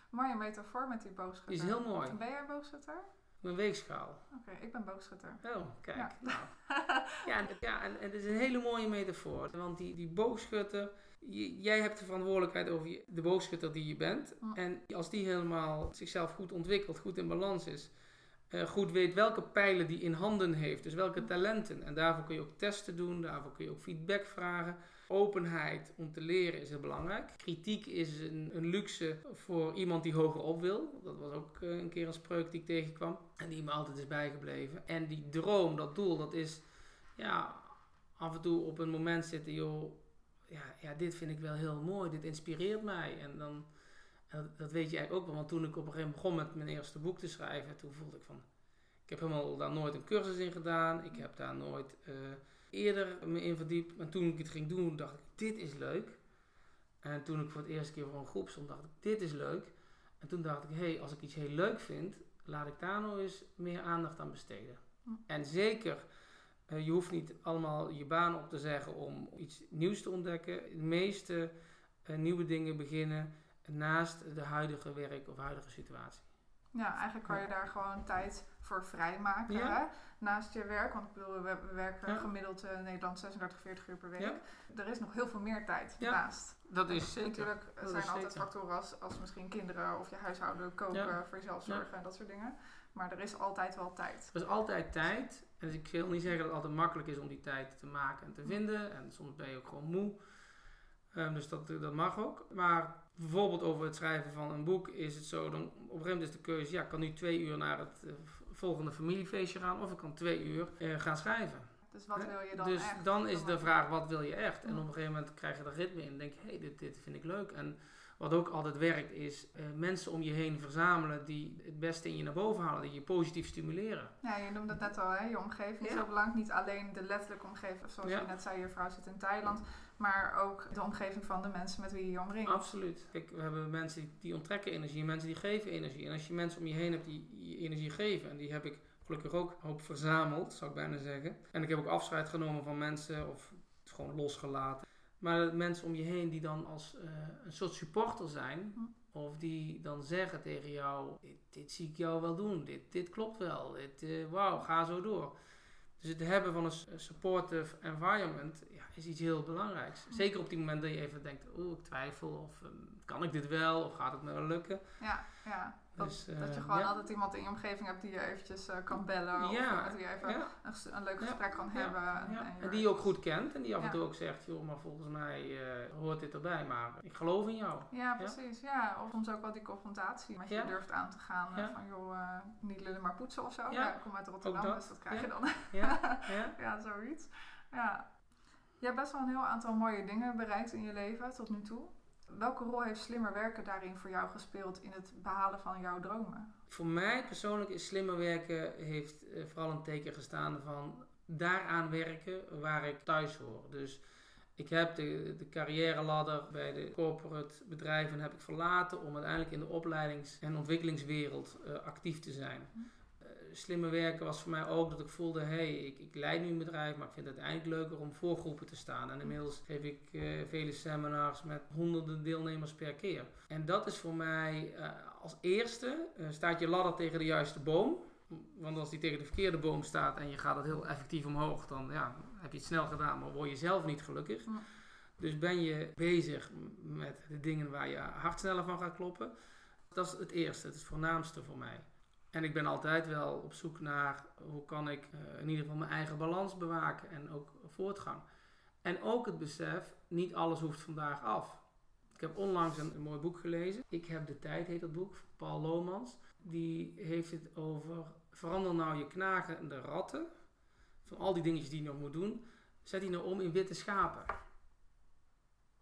Mooie metafoor met die boogschutter. Is heel mooi. Ben jij boogschutter? Mijn weegschaal. Oké, ik ben boogschutter. Oh, kijk. Ja. Nou. Ja, en, ja en, het is een hele mooie metafoor. Want die, die boogschutter, jij hebt de verantwoordelijkheid over je- de boogschutter die je bent. Ja. En als die helemaal zichzelf goed ontwikkelt, goed in balans is, eh, goed weet welke pijlen die in handen heeft, dus welke talenten. En daarvoor kun je ook testen doen, daarvoor kun je ook feedback vragen. Openheid om te leren is heel belangrijk. Kritiek is een, een luxe voor iemand die hoger op wil. Dat was ook eh, een keer een spreuk die ik tegenkwam. En die me altijd is bijgebleven. En die droom, dat doel, dat is ja, af en toe op een moment zitten, joh, ja, ja, dit vind ik wel heel mooi, dit inspireert mij. En dan, dat weet je eigenlijk ook wel, want toen ik op een gegeven moment begon met mijn eerste boek te schrijven, toen voelde ik van, ik heb helemaal daar nooit een cursus in gedaan, ik heb daar nooit eh, eerder me in verdiept. En toen ik het ging doen, dacht ik, dit is leuk. En toen ik voor het eerste keer voor een groep stond, dacht ik, dit is leuk. En toen dacht ik, hé, hey, als ik iets heel leuk vind, laat ik daar nou eens meer aandacht aan besteden. Hm. En zeker, eh, je hoeft niet allemaal je baan op te zeggen om iets nieuws te ontdekken. De meeste eh, nieuwe dingen beginnen naast de huidige werk of huidige situatie. Ja, eigenlijk kan je daar gewoon tijd voor vrijmaken. Ja. Hè? Naast je werk. Want ik bedoel, we, we werken Ja. gemiddeld eh, in Nederland 36, 40 uur per week. Ja. Er is nog heel veel meer tijd naast. Dat is zeker. Natuurlijk er Dat zijn altijd zeker. factoren als, als misschien kinderen of je huishouden koken, voor jezelf zorgen en dat soort dingen. Maar er is altijd wel tijd. Er is altijd tijd. En ik wil niet zeggen dat het altijd makkelijk is om die tijd te maken en te vinden. En soms ben je ook gewoon moe. Ehm, dus dat, dat mag ook. Maar bijvoorbeeld over het schrijven van een boek is het zo. Dan, op een gegeven moment is de keuze, ja, ik kan nu twee uur naar het eh, volgende familiefeestje gaan. Of ik kan twee uur eh, gaan schrijven. Dus wat wil je dan dus echt? dan is de vraag, wat wil je echt? En op een gegeven moment krijg je er ritme in. En denk je, hé, hey, dit, dit vind ik leuk. En wat ook altijd werkt, is eh, mensen om je heen verzamelen die het beste in je naar boven halen. Die je positief stimuleren. Ja, je noemde het net al, hè? je omgeving is heel belangrijk. Niet alleen de letterlijke omgeving, zoals Ja. je net zei, je vrouw zit in Thailand. Maar ook de omgeving van de mensen met wie je je omringt. Absoluut. Kijk, we hebben mensen die, onttrekken energie, mensen die geven energie. En als je mensen om je heen hebt die je energie geven, en die heb ik gelukkig ook een hoop verzameld, zou ik bijna zeggen. En ik heb ook afscheid genomen van mensen, of gewoon losgelaten. Maar mensen om je heen die dan als eh, een soort supporter zijn, Hm. of die dan zeggen tegen jou: Dit, dit zie ik jou wel doen, dit, dit klopt wel, dit, eh, wauw, ga zo door. Dus het hebben van een supportive environment ja, is iets heel belangrijks. Zeker op die moment dat je even denkt, oeh, ik twijfel, of ehm, kan ik dit wel, of gaat het me wel lukken. Ja, ja. Dat, Dus, eh, dat je gewoon ja. altijd iemand in je omgeving hebt die je eventjes eh, kan bellen. Ja, Of met wie je even Ja, een, leuk gesprek kan hebben. En, ja. en En die je ook goed kent en die af en toe ook zegt, joh, maar volgens mij eh, hoort dit erbij, maar ik geloof in jou. Ja, precies. Ja. Of soms ook wel die confrontatie met je durft aan te gaan. eh. Van joh, eh, niet lullen maar poetsen of zo. Ja. Ik kom uit Rotterdam, dat. dus dat krijg je dan. Ja, ja. ja, zoiets. Ja. Je hebt best wel een heel aantal mooie dingen bereikt in je leven tot nu toe. Welke rol heeft slimmer werken daarin voor jou gespeeld in het behalen van jouw dromen? Voor mij persoonlijk is slimmer werken heeft eh, vooral een teken gestaan van daaraan werken waar ik thuis hoor. Dus ik heb de, de carrière ladder bij de corporate bedrijven heb ik verlaten om uiteindelijk in de opleidings- en ontwikkelingswereld uh, actief te zijn. Uh, slimme werken was voor mij ook dat ik voelde, hé, hey, ik, ik leid nu een bedrijf, maar ik vind het eigenlijk leuker om voor groepen te staan. En inmiddels geef ik uh, vele seminars met honderden deelnemers per keer. En dat is voor mij als eerste, staat je ladder tegen de juiste boom. Want als die tegen de verkeerde boom staat en je gaat het heel effectief omhoog, dan ja, heb je het snel gedaan, maar word je zelf niet gelukkig. Ja. Dus ben je bezig met de dingen waar je hart sneller van gaat kloppen. Dat is het eerste, het is het voornaamste voor mij. En ik ben altijd wel op zoek naar hoe kan ik uh, in ieder geval mijn eigen balans bewaken en ook voortgang. En ook het besef, niet alles hoeft vandaag af. Ik heb onlangs een, mooi boek gelezen. Ik heb de tijd, heet dat boek, van Paul Lomans. Die heeft het over verander nou je knagende ratten, van al die dingetjes die je nog moet doen, zet die nou om in witte schapen.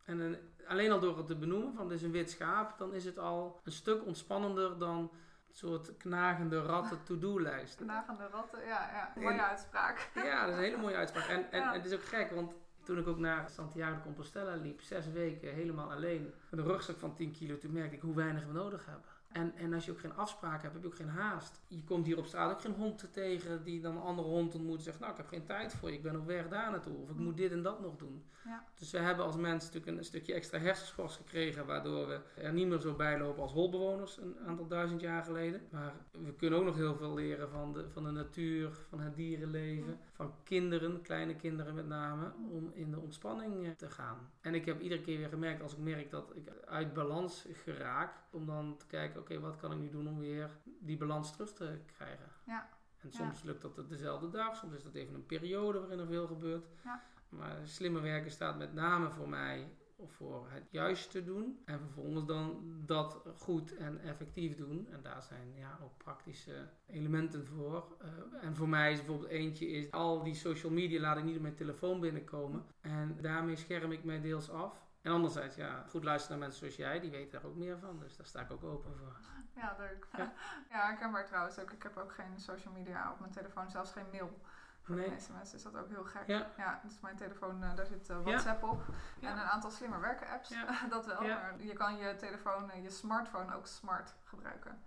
En een, alleen al door het te benoemen van dit is een wit schaap, dan is het al een stuk ontspannender dan soort knagende ratten to-do-lijst. Knagende ratten, ja, ja. Mooie uitspraak. Ja, dat is een hele mooie uitspraak. En, en, het is ook gek, want toen ik ook naar Santiago de Compostela liep, zes weken helemaal alleen, met een rugzak van 10 kilo, toen merkte ik hoe weinig we nodig hebben. En, en als je ook geen afspraken hebt, heb je ook geen haast. Je komt hier op straat ook geen hond tegen die dan een andere hond ontmoet en zegt, nou ik heb geen tijd voor je, ik ben op weg daar naartoe. Of ik moet dit en dat nog doen. Ja. Dus we hebben als mens natuurlijk een, stukje extra hersenschors gekregen, waardoor we er niet meer zo bijlopen als holbewoners een aantal duizend jaar geleden. Maar we kunnen ook nog heel veel leren van de, van de natuur, van het dierenleven, van kinderen, kleine kinderen met name, om in de ontspanning eh, te gaan. En ik heb iedere keer weer gemerkt, als ik merk dat ik uit balans geraak, om dan te kijken, oké, wat kan ik nu doen om weer die balans terug te krijgen? Ja. En soms lukt dat dezelfde dag, soms is dat even een periode waarin er veel gebeurt. Ja. Maar slimme werken staat met name voor mij voor het juiste doen. En vervolgens dan dat goed en effectief doen. En daar zijn ja, ook praktische elementen voor. Uh, en voor mij is bijvoorbeeld eentje is al die social media laat ik niet op mijn telefoon binnenkomen. En daarmee scherm ik mij deels af. En anderzijds, ja, goed luisteren naar mensen zoals jij, die weten daar ook meer van. Dus daar sta ik ook open voor. Ja, leuk. Ja, ja herkenbaar trouwens ook. Ik heb ook geen social media op mijn telefoon, zelfs geen mail. Voor nee. de meeste mensen is dat ook heel gek. Ja, ja dus mijn telefoon, uh, daar zit uh, WhatsApp ja. op. En een aantal slimmer werken apps, dat wel. Maar je kan je telefoon, uh, je smartphone ook smart gebruiken.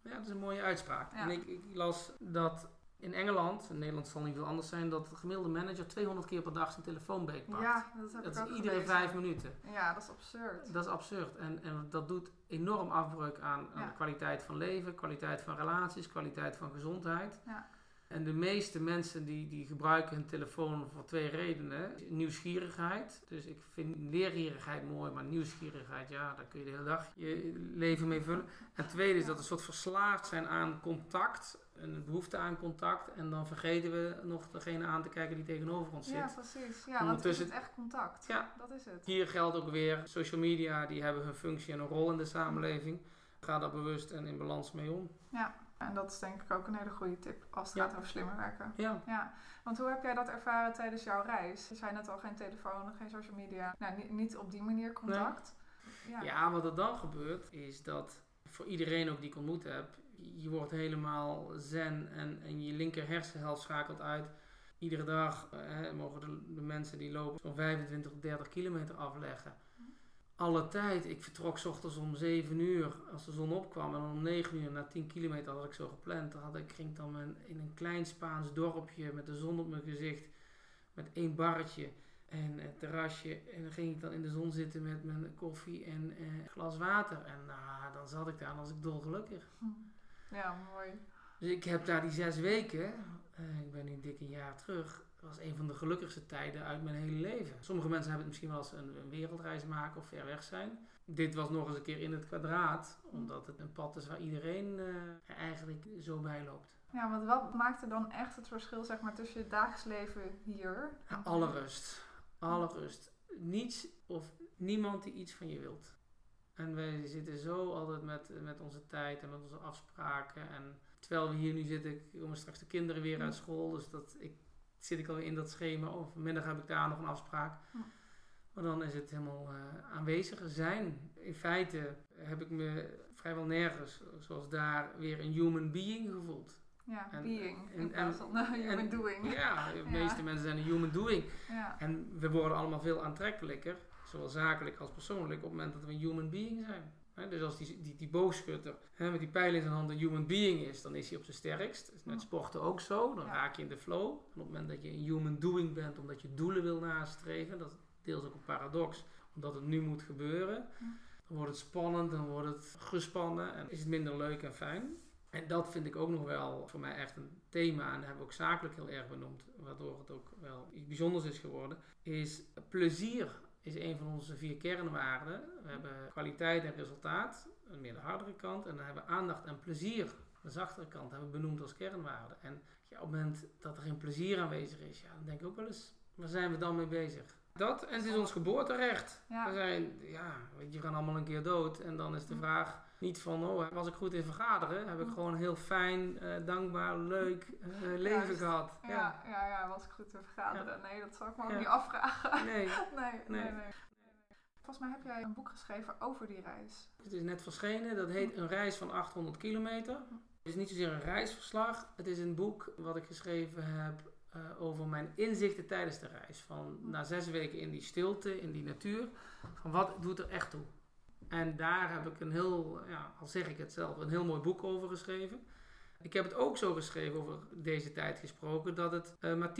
Ja, dat is een mooie uitspraak. En ik, ik, las dat in Engeland, in Nederland zal niet veel anders zijn, dat de gemiddelde manager 200 keer per dag zijn telefoon beetpakt. Ja, dat heb dat ik ook is iedere vijf minuten. Ja, dat is absurd. Dat is absurd. En, en dat doet enorm afbreuk aan, aan de kwaliteit van leven, kwaliteit van relaties, kwaliteit van gezondheid. Ja. En de meeste mensen die, die gebruiken hun telefoon voor twee redenen. Nieuwsgierigheid. Dus ik vind leergierigheid mooi, maar nieuwsgierigheid, ja, daar kun je de hele dag je leven mee vullen. En tweede is dat een soort verslaafd zijn aan contact. Een behoefte aan contact. En dan vergeten we nog degene aan te kijken die tegenover ons zit. Ja, precies. Ja, want het is echt contact. Ja, dat is het. Hier geldt ook weer, social media, die hebben hun functie en een rol in de samenleving. Ga daar bewust en in balans mee om. Ja, en dat is denk ik ook een hele goede tip als het gaat over slimmer werken. Ja. ja. Want hoe heb jij dat ervaren tijdens jouw reis? Je zei net al, geen telefoon, geen social media. Nou, niet, niet op die manier contact. Ja. ja, wat er dan gebeurt is dat voor iedereen ook die ik ontmoet heb, je wordt helemaal zen en, en je linker hersenhelft schakelt uit. Iedere dag eh, mogen de, mensen die lopen zo'n 25 tot 30 kilometer afleggen alle tijd. Ik vertrok s ochtends om 7 uur als de zon opkwam. En om 9 uur na 10 kilometer had ik zo gepland. Dan had ik, ging dan in een klein Spaans dorpje met de zon op mijn gezicht. Met één barretje en een terrasje. En dan ging ik dan in de zon zitten met mijn koffie en eh, glas water. En nou, dan zat ik daar en was ik dolgelukkig. Hm. Ja, mooi. Dus ik heb daar die zes weken, uh, ik ben nu dik een jaar terug, was een van de gelukkigste tijden uit mijn hele leven. Sommige mensen hebben het misschien wel eens een, een, wereldreis maken of ver weg zijn. Dit was nog eens een keer in het kwadraat, omdat het een pad is waar iedereen uh, er eigenlijk zo bij loopt. Ja, want wat maakte dan echt het verschil zeg maar, tussen je dagelijks leven hier? Ja, alle rust. Alle rust. Niets of niemand die iets van je wilt. En wij zitten zo altijd met, met onze tijd en met onze afspraken. En terwijl we hier nu zitten, komen straks de kinderen weer uit school. Dus dat ik zit ik alweer in dat schema. Of vanmiddag heb ik daar nog een afspraak. Maar dan is het helemaal uh, aanwezig zijn. In feite heb ik me vrijwel nergens, zoals daar, weer een human being gevoeld. Ja, being in plaats van human doing. Ja, de meeste mensen zijn een human doing. Ja. En we worden allemaal veel aantrekkelijker, zowel zakelijk als persoonlijk, op het moment dat we een human being zijn. dus als die, die, die boogschutter met die pijl in zijn hand een human being is, dan is hij op zijn sterkst. Dat is met sporten ook zo. Dan raak je in de flow. En op het moment dat je een human doing bent, omdat je doelen wil nastreven, dat is deels ook een paradox, omdat het nu moet gebeuren. Dan wordt het spannend, dan wordt het gespannen en is het minder leuk en fijn. En dat vind ik ook nog wel voor mij echt een thema. En dat hebben we ook zakelijk heel erg benoemd. Waardoor het ook wel iets bijzonders is geworden. Is plezier is een van onze vier kernwaarden. We hebben kwaliteit en resultaat. Een meer de hardere kant. En dan hebben we aandacht en plezier. De zachtere kant hebben we benoemd als kernwaarde. En ja, op het moment dat er geen plezier aanwezig is. Ja, dan denk ik ook wel eens. Waar zijn we dan mee bezig? Dat en het is ons geboorterecht. Ja. We zijn, ja, weet je, we gaan allemaal een keer dood. En dan is de vraag niet van, oh, was ik goed in vergaderen? Heb ik gewoon een heel fijn, uh, dankbaar, leuk uh, leven gehad. Ja. ja. Ja, ja, was ik goed in vergaderen? Nee, dat zou ik me ook niet afvragen. Nee. nee, nee, nee. Volgens mij heb jij een boek geschreven over die reis. Het is net verschenen. Dat heet Een reis van 800 kilometer. Het is niet zozeer een reisverslag. Het is een boek wat ik geschreven heb uh, over mijn inzichten tijdens de reis. Van na zes weken in die stilte, in die natuur. Van wat doet er echt toe? En daar heb ik een heel, ja, al zeg ik het zelf, een heel mooi boek over geschreven. Ik heb het ook zo geschreven over deze tijd gesproken dat het uh, maar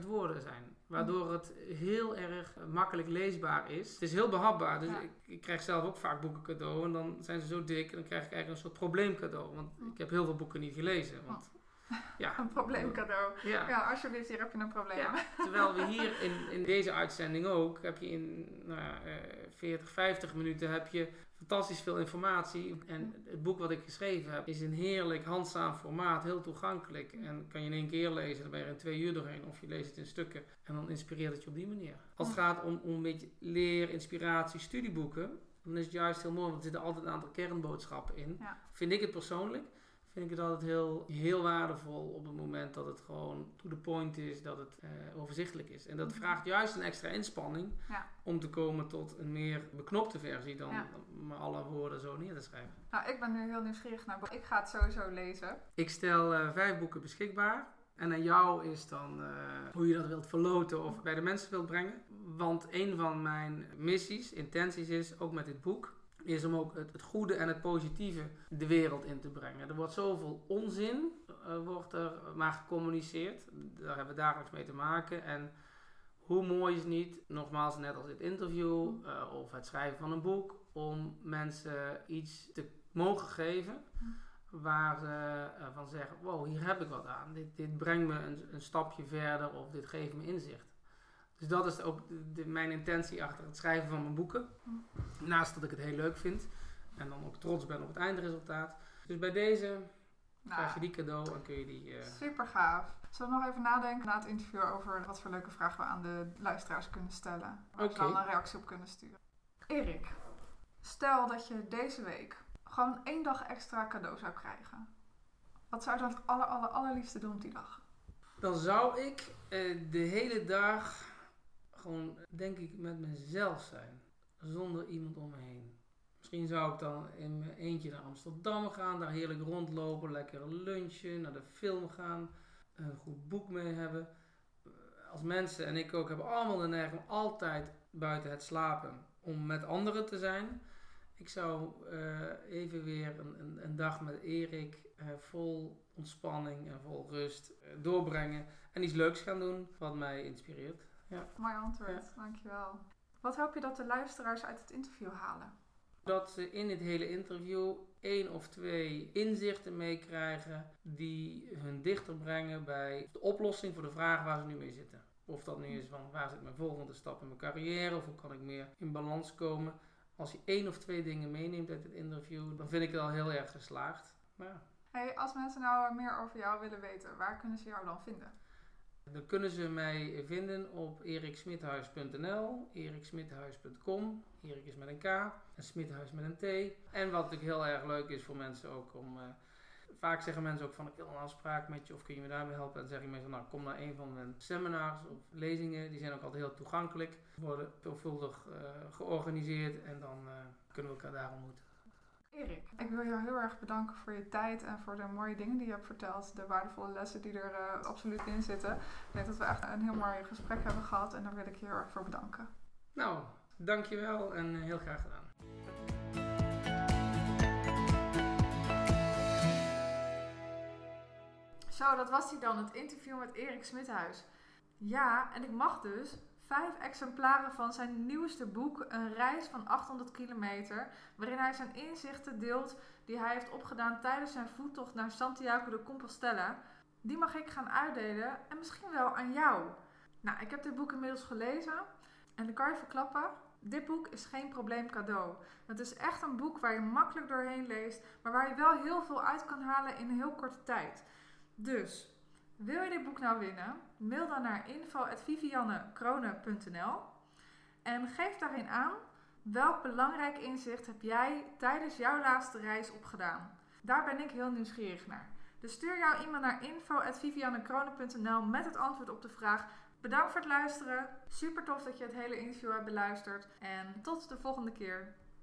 10.000 woorden zijn. Waardoor het heel erg makkelijk leesbaar is. Het is heel behapbaar. Dus ik, ik, krijg zelf ook vaak boeken cadeau. En dan zijn ze zo dik en dan krijg ik eigenlijk een soort probleemcadeau. Want ik heb heel veel boeken niet gelezen. Want ja. Een probleemcadeau. Ja. ja, alsjeblieft, hier heb je een probleem. Ja. Terwijl we hier in, in deze uitzending ook, heb je in nou, uh, 40, 50 minuten heb je fantastisch veel informatie. En het boek wat ik geschreven heb is een heerlijk handzaam formaat, heel toegankelijk. En kan je in één keer lezen, dan ben je er in twee uur doorheen. Of je leest het in stukken en dan inspireert het je op die manier. Als het gaat om, om een beetje leer, inspiratie, studieboeken, dan is het juist heel mooi, want er zitten altijd een aantal kernboodschappen in. Vind ik het persoonlijk vind ik het altijd heel, heel waardevol op het moment dat het gewoon to the point is, dat het uh, overzichtelijk is. En dat mhm. vraagt juist een extra inspanning ja. om te komen tot een meer beknopte versie dan maar alle woorden zo neer te schrijven. Nou, ik ben nu heel nieuwsgierig naar boeken. Ik ga het sowieso lezen. Ik stel uh, vijf boeken beschikbaar. En aan jou is dan uh, hoe je dat wilt verloten of bij de mensen wilt brengen. Want een van mijn missies, intenties is, ook met dit boek, is om ook het, goede en het positieve de wereld in te brengen. Er wordt zoveel onzin, uh, wordt er maar gecommuniceerd. Daar hebben we dagelijks mee te maken. En hoe mooi is niet, nogmaals net als dit interview uh, of het schrijven van een boek, om mensen iets te mogen geven waar ze uh, van zeggen, wow, hier heb ik wat aan. Dit, dit brengt me een, een stapje verder of dit geeft me inzicht. Dus dat is ook de, mijn intentie achter het schrijven van mijn boeken. Naast dat ik het heel leuk vind. En dan ook trots ben op het eindresultaat. Dus bij deze nou, krijg je die cadeau en kun je die... Uh... Super gaaf. Zullen we nog even nadenken na het interview over wat voor leuke vragen we aan de luisteraars kunnen stellen. Waar okay. dan een reactie op kunnen sturen. Erik, stel dat je deze week gewoon één dag extra cadeau zou krijgen. Wat zou je dan het aller, aller, allerliefste doen op die dag? Dan zou ik uh, de hele dag gewoon, denk ik, met mezelf zijn. Zonder iemand om me heen. Misschien zou ik dan in mijn eentje naar Amsterdam gaan, daar heerlijk rondlopen, lekker lunchen, naar de film gaan, een goed boek mee hebben. Als mensen en ik ook hebben allemaal de neiging altijd buiten het slapen om met anderen te zijn. Ik zou uh, even weer een, een, een, dag met Erik uh, vol ontspanning en vol rust uh, doorbrengen en iets leuks gaan doen wat mij inspireert. Ja. Mooi antwoord, dankjewel. Wat hoop je dat de luisteraars uit het interview halen? Dat ze in het hele interview één of twee inzichten meekrijgen die hun dichter brengen bij de oplossing voor de vraag waar ze nu mee zitten. Of dat nu is van waar zit mijn volgende stap in mijn carrière of hoe kan ik meer in balans komen. Als je één of twee dingen meeneemt uit het interview, dan vind ik het al heel erg geslaagd. Maar Hey, als mensen nou meer over jou willen weten, waar kunnen ze jou dan vinden? Dan kunnen ze mij vinden op eriksmithuis.nl, eriksmithuis.com. Erik is met een K en Smithuis met een T. En wat natuurlijk heel erg leuk is voor mensen ook om uh, vaak zeggen mensen ook van ik wil een afspraak met je of kun je me daarbij helpen. En dan zeg ik meestal nou kom naar een van mijn seminars of lezingen. Die zijn ook altijd heel toegankelijk. Worden veelvuldig uh, georganiseerd en dan uh, kunnen we elkaar daar ontmoeten. Erik, ik wil jou heel erg bedanken voor je tijd en voor de mooie dingen die je hebt verteld. De waardevolle lessen die er uh, absoluut in zitten. Ik denk dat we echt een heel mooi gesprek hebben gehad en daar wil ik je heel erg voor bedanken. Nou, dankjewel en heel graag gedaan. Zo, dat was hij dan, het interview met Erik Smithuis. Ja, en ik mag dus vijf exemplaren van zijn nieuwste boek, Een reis van 800 kilometer, waarin hij zijn inzichten deelt die hij heeft opgedaan tijdens zijn voettocht naar Santiago de Compostela. Die mag ik gaan uitdelen en misschien wel aan jou. Nou, ik heb dit boek inmiddels gelezen en ik kan je verklappen, dit boek is geen probleem cadeau. Het is echt een boek waar je makkelijk doorheen leest, maar waar je wel heel veel uit kan halen in een heel korte tijd. Dus, wil je dit boek nou winnen? Mail dan naar info.viviannekrone.nl en geef daarin aan welk belangrijk inzicht heb jij tijdens jouw laatste reis opgedaan. Daar ben ik heel nieuwsgierig naar. Dus stuur jouw e-mail naar info.viviannekrone.nl met het antwoord op de vraag Bedankt voor het luisteren. Super tof dat je het hele interview hebt beluisterd. En tot de volgende keer.